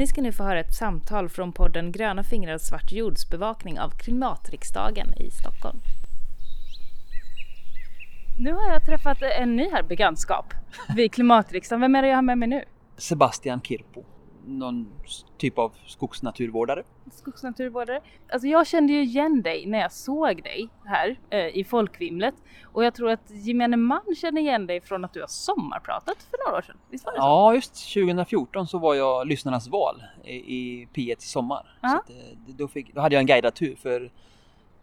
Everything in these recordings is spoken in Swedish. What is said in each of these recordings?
Ni ska nu få höra ett samtal från podden Gröna fingrar svart jordsbevakning av Klimatriksdagen i Stockholm. Nu har jag träffat en ny här bekantskap vid Klimatriksdagen. Vem är det jag har med mig nu? Sebastian Kirpo, någon typ av skogsnaturvårdare. Skogsnaturvårdare. Alltså jag kände ju igen dig när jag såg dig här eh, i folkvimlet och jag tror att gemene man känner igen dig från att du har sommarpratat för några år sedan. Visst var det så? Ja, just 2014 så var jag lyssnarnas val i, i P1 i sommar. Ja. Så att, eh, då, fick, då hade jag en guidad tur för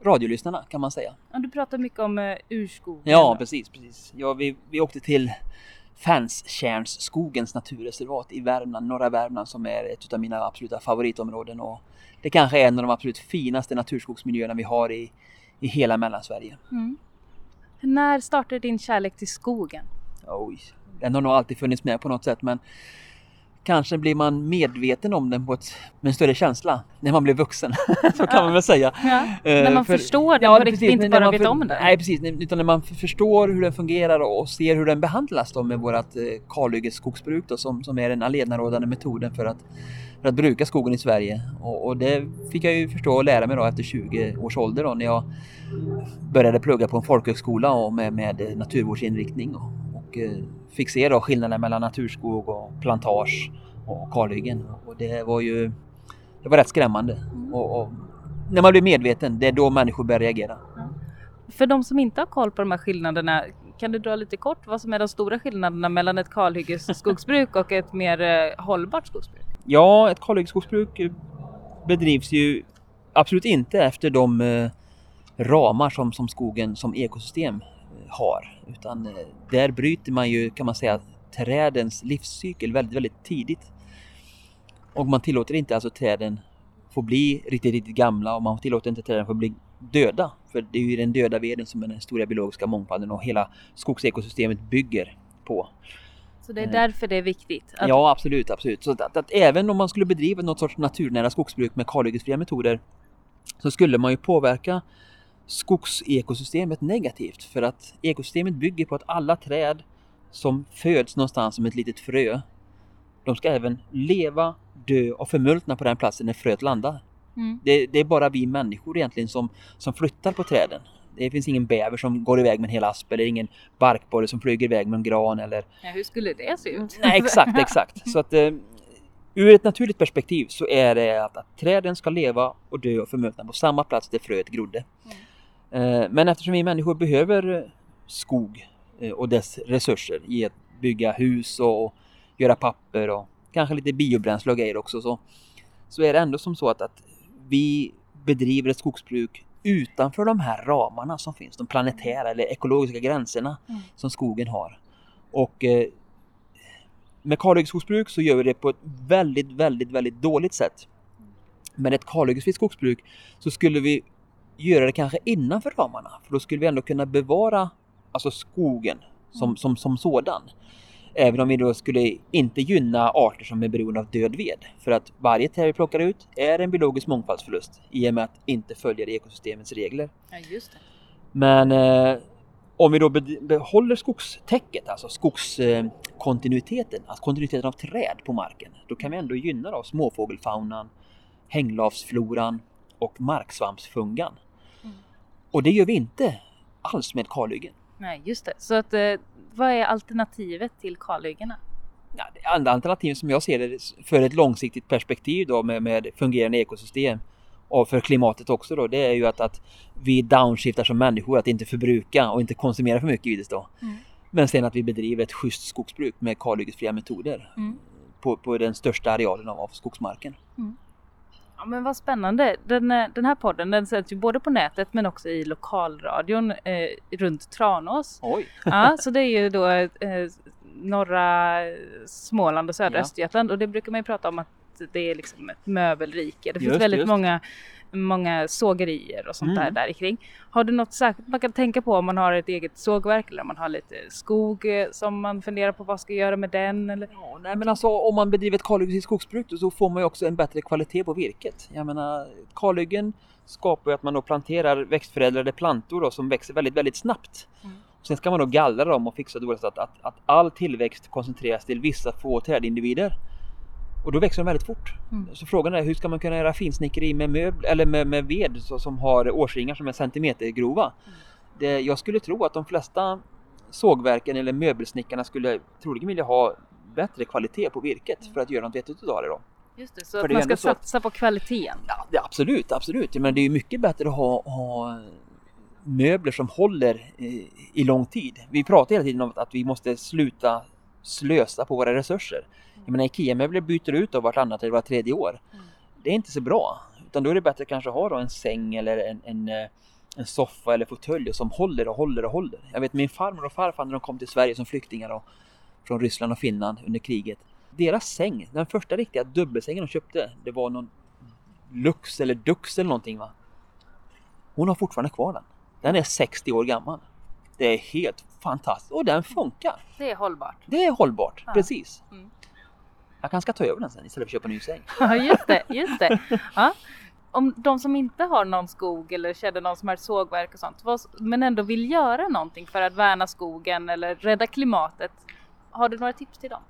radiolyssnarna kan man säga. Ja, du pratar mycket om eh, urskogen. Ja, precis, precis. Ja, vi, vi åkte till Fanstjärnsskogens naturreservat i Värmland, norra Värmland som är ett av mina absoluta favoritområden och det kanske är en av de absolut finaste naturskogsmiljöerna vi har i, i hela Mellansverige. Mm. När startade din kärlek till skogen? Oj, den har nog alltid funnits med på något sätt men kanske blir man medveten om den på ett, med en större känsla när man blir vuxen. så kan man väl säga. Ja, Eh, när man för- förstår den Ja, på riktigt, inte bara man vet för- om den. Nej precis, utan när man förstår hur den fungerar och ser hur den behandlas då med vårat eh, kalhyggesskogsbruk då som, som är den allenarådande metoden för att, för att bruka skogen i Sverige. Och, och det fick jag ju förstå och lära mig då efter 20 års ålder då när jag började plugga på en folkhögskola och med, med naturvårdsinriktning och, och eh, fick se då skillnaden mellan naturskog och plantage och kalhyggen. Och det var ju det var rätt skrämmande. Och, och när man blir medveten, det är då människor börjar reagera. För de som inte har koll på de här skillnaderna, kan du dra lite kort vad som är de stora skillnaderna mellan ett kalhyggesskogsbruk och ett mer eh, hållbart skogsbruk? Ja, ett kalhyggesskogsbruk bedrivs ju absolut inte efter de eh, ramar som, som skogen som ekosystem har. Utan eh, där bryter man ju, kan man säga, trädens livscykel väldigt, väldigt tidigt. Och man tillåter inte alltså träden få bli riktigt, riktigt gamla och man tillåter inte träden få bli döda. För det är ju den döda veden som är den stora biologiska mångfalden och hela skogsekosystemet bygger på. Så det är Mm. därför det är viktigt. Att, Ja, absolut, absolut. Så att, att, att även om man skulle bedriva något sorts naturnära skogsbruk med kalhyggesfria metoder så skulle man ju påverka skogsekosystemet negativt för att ekosystemet bygger på att alla träd som föds någonstans som ett litet frö de ska även leva, dö och förmultna på den platsen när fröet landar. Mm. Det, det är bara vi människor egentligen som, som flyttar på träden. Det finns ingen bäver som går iväg med en hel asp eller ingen barkborre som flyger iväg med en gran eller Ja, hur skulle det se ut? Nej, exakt, exakt. Så att eh, ur ett naturligt perspektiv så är det att, att träden ska leva och dö och förmultna på samma plats där fröet grodde. Eh, men eftersom vi människor behöver eh, skog eh, och dess resurser i att bygga hus och, och göra papper och kanske lite biobränsle och grejer också så, så är det ändå som så att, att vi bedriver ett skogsbruk utanför de här ramarna som finns, de planetära eller ekologiska gränserna Mm. som skogen har. Och eh, med kalhyggesskogsbruk så gör vi det på ett väldigt, väldigt, väldigt dåligt sätt. Med ett kalhyggesfritt skogsbruk så skulle vi göra det kanske innanför ramarna. För då skulle vi ändå kunna bevara alltså skogen som, som, som sådan. Även om vi då skulle inte gynna arter som är beroende av död ved. För att varje träd vi plockar ut är en biologisk mångfaldsförlust i och med att inte följer ekosystemets regler. Ja, just det. Men eh, om vi då be- behåller skogstäcket, alltså skogskontinuiteten, alltså kontinuiteten av träd på marken, då kan vi ändå gynna då småfågelfaunan, hänglavsfloran och marksvampsfungan. Mm. Och det gör vi inte alls med kalhyggen. Nej, just det. Så att, eh, vad är alternativet till kalhyggena? Andra alternativ som jag ser det för ett långsiktigt perspektiv då med, med fungerande ekosystem och för klimatet också då, det är ju att, att vi downshiftar som människor, att inte förbruka och inte konsumera för mycket givetvis då. Mm. Men sen att vi bedriver ett schysst skogsbruk med kalhyggesfria metoder Mm. på, på den största arealen av, av skogsmarken. Ja, men vad spännande. Den, eh, den här podden den sänds ju både på nätet men också i lokalradion eh, runt Tranås. Oj! Ja, så det är ju då eh, norra Småland och södra Ja. Östergötland och det brukar man ju prata om att det är liksom ett möbelrike. Det finns Just, väldigt just. många, många sågerier och sånt Mm. där där kring. Har du något särskilt man kan tänka på om man har ett eget sågverk eller om man har lite skog eh, som man funderar på vad ska jag göra med den? Eller? Ja, nej men alltså om man bedriver ett kalhyggesfritt skogsbruk så får man ju också en bättre kvalitet på virket. Jag menar kalhyggen skapar ju att man då planterar växtförädlade plantor då, som växer väldigt, väldigt snabbt. Mm. Sen ska man då gallra dem och fixa det så att, att, att all tillväxt koncentreras till vissa få trädindivider. Och då växer de väldigt fort. Mm. Så frågan är hur ska man kunna göra finsnickeri med, möbl eller med, med ved så, som har årsringar som är centimetergrova? Mm. Det, jag skulle tro att de flesta sågverken eller möbelsnickarna skulle troligen vilja ha bättre kvalitet på virket för att göra något vettigt utav det då. Just det, så För att det man ska så att- satsa på kvaliteten. Ja, det, absolut, absolut. Men det är mycket bättre att ha, ha möbler som håller i, i lång tid. Vi pratar hela tiden om att vi måste sluta slösa på våra resurser. Jag menar IKEA-möbler byter ut av vartannat eller vart tredje år. Mm. Det är inte så bra. Utan då är det bättre kanske att ha då en säng eller en, en, eh, en soffa eller fåtölj som håller och håller och håller. Jag vet min farmor och farfar när de kom till Sverige som flyktingar då, från Ryssland och Finland under kriget. Deras säng, den första riktiga dubbelsängen de köpte, det var någon Lux eller Dux eller någonting va. Hon har fortfarande kvar den. Den är 60 år gammal. Det är helt fantastiskt och den funkar. Det är hållbart. Det är hållbart, Ja. precis. Mm. Jag kanske ska ta över den sen istället för att köpa en ny säng. Ja, just det, just det. Ja. Om de som inte har någon skog eller känner någon som har ett sågverk och sånt, men ändå vill göra någonting för att värna skogen eller rädda klimatet. Har du några tips till dem?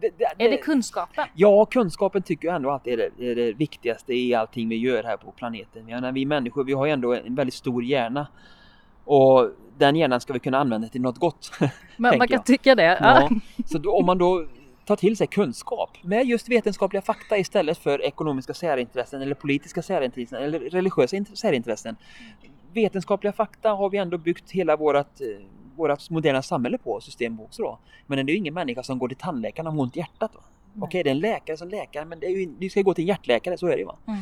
Det, det, Är det kunskapen? Ja, kunskapen tycker jag ändå alltid är det, är det viktigaste i allting vi gör här på planeten. Jag menar, vi människor vi har ju ändå en väldigt stor hjärna. Och den hjärnan ska vi kunna använda till något gott. Man, man kan jag. tycka det. Ja. Så då, om man då tar till sig kunskap med just vetenskapliga fakta istället för ekonomiska särintressen eller politiska särintressen eller religiösa int- särintressen. Vetenskapliga fakta har vi ändå byggt hela vårat, eh, vårat moderna samhälle på, system på också då. Men det är ju ingen människa som går till tandläkaren har ont i hjärtat. Okej, det är en läkare som läkare, men det är ju, du ska gå till en hjärtläkare, så är det ju. Va? Mm.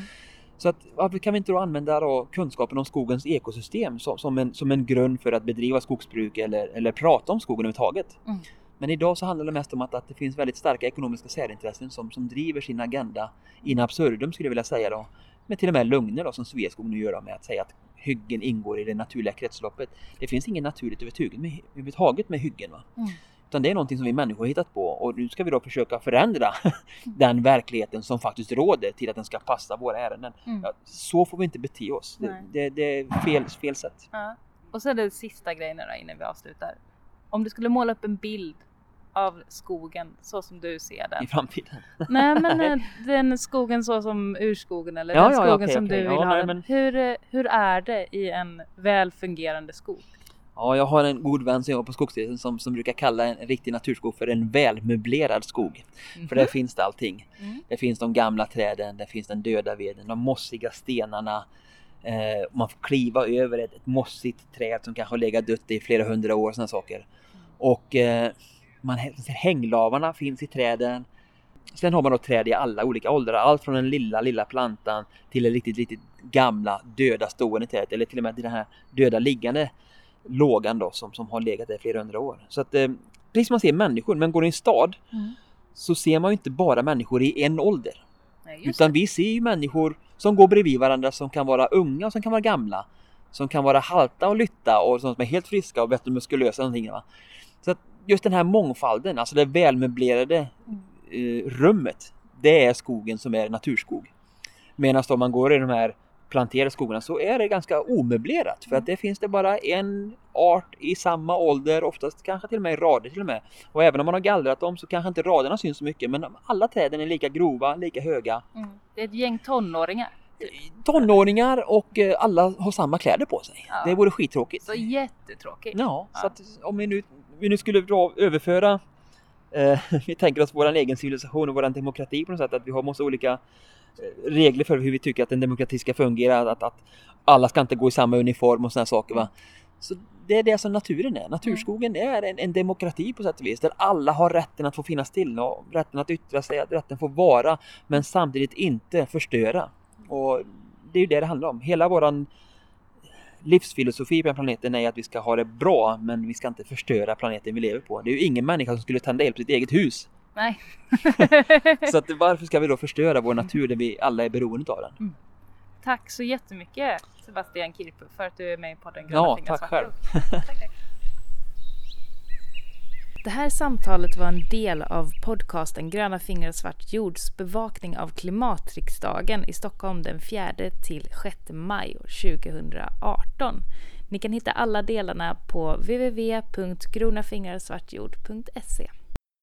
Så att, varför kan vi inte då använda då kunskapen om skogens ekosystem som, som, en, som en grund för att bedriva skogsbruk eller, eller prata om skogen överhuvudtaget? Mm. Men idag så handlar det mest om att, att det finns väldigt starka ekonomiska särintressen som, som driver sin agenda in absurdum skulle jag vilja säga då. Med till och med lögner då som Sveaskog nu gör då, med att säga att hyggen ingår i det naturliga kretsloppet. Det finns inget naturligt överhuvudtaget med, överhuvudtaget med hyggen. Va? Mm. Utan det är någonting som vi människor har hittat på och nu ska vi då försöka förändra den verkligheten som faktiskt råder till att den ska passa våra ärenden. Mm. Ja, så får vi inte bete oss. Det, det, det är fel, fel sätt. Ja. Och så det sista grejen då innan vi avslutar. Om du skulle måla upp en bild av skogen så som du ser i den. framtiden. Nej men eh, den skogen så som urskogen eller Ja, den ja, skogen okej, som okej. du vill Ja, ha nej, den. men- Hur, eh, hur är det i en väl fungerande skog? Ja, jag har en god vän som jobbar på Skogsstyrelsen som, som brukar kalla en riktig naturskog för en välmöblerad skog. För där finns det allting. Mm. Det finns de gamla träden, där finns den döda veden, de mossiga stenarna. Eh, man får kliva över ett, ett mossigt träd som kanske har legat dött i flera hundra år, sådana saker. Och eh, man, hänglavarna finns i träden. Sen har man då träd i alla olika åldrar, allt från den lilla, lilla plantan till det riktigt, riktigt gamla döda stående trädet eller till och med till den här döda liggande lågan då som, som har legat där i flera hundra år. Så att eh, precis som man ser människor, men går i en stad Mm. så ser man inte bara människor i en ålder. Nej, Utan vi ser ju människor som går bredvid varandra som kan vara unga och som kan vara gamla. Som kan vara halta och lytta och som är helt friska och bättre muskulösa. och Någonting, va? Så att just den här mångfalden, alltså det välmöblerade Mm. eh, rummet. Det är skogen som är naturskog. Medan om man går i de här planterade skogarna så är det ganska omöblerat. För att det finns det bara en art i samma ålder, oftast kanske till och med i rader till och med. Och även om man har gallrat dem så kanske inte raderna syns så mycket men alla träden är lika grova, lika höga. Mm. Det är ett gäng tonåringar. Tonåringar och eh, alla har samma kläder på sig. Ja. Det vore skittråkigt. Så jättetråkigt. Ja, Ja. så att om vi nu, vi nu skulle dra, överföra eh, vi tänker oss vår egen civilisation och vår demokrati på något sätt, att vi har massa olika regler för hur vi tycker att en demokrati ska fungera, att, att alla ska inte gå i samma uniform och sådana saker. Va? Så det är det som naturen är. Naturskogen är en, en demokrati på sätt och vis, där alla har rätten att få finnas till och rätten att yttra sig, att rätten får vara, men samtidigt inte förstöra. Och det är ju det det handlar om. Hela våran livsfilosofi på den planeten är att vi ska ha det bra men vi ska inte förstöra planeten vi lever på. Det är ju ingen människa som skulle tända eld på sitt eget hus. Nej. Så att varför ska vi då förstöra vår natur där vi alla är beroende av den? Tack så jättemycket Sebastian Kirpu för att du är med i podden Gröna Ja, tack själv. ord. Tack, tack. Det här samtalet var en del av podcasten Gröna fingrar svart jords bevakning av klimatriksdagen i Stockholm den 4 till 6 maj år 2018. Ni kan hitta alla delarna på www.gronafingrarsvartjord.se